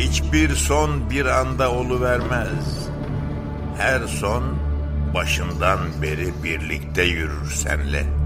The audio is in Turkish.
Hiçbir son bir anda oluvermez. Her son başından beri birlikte yürür senle.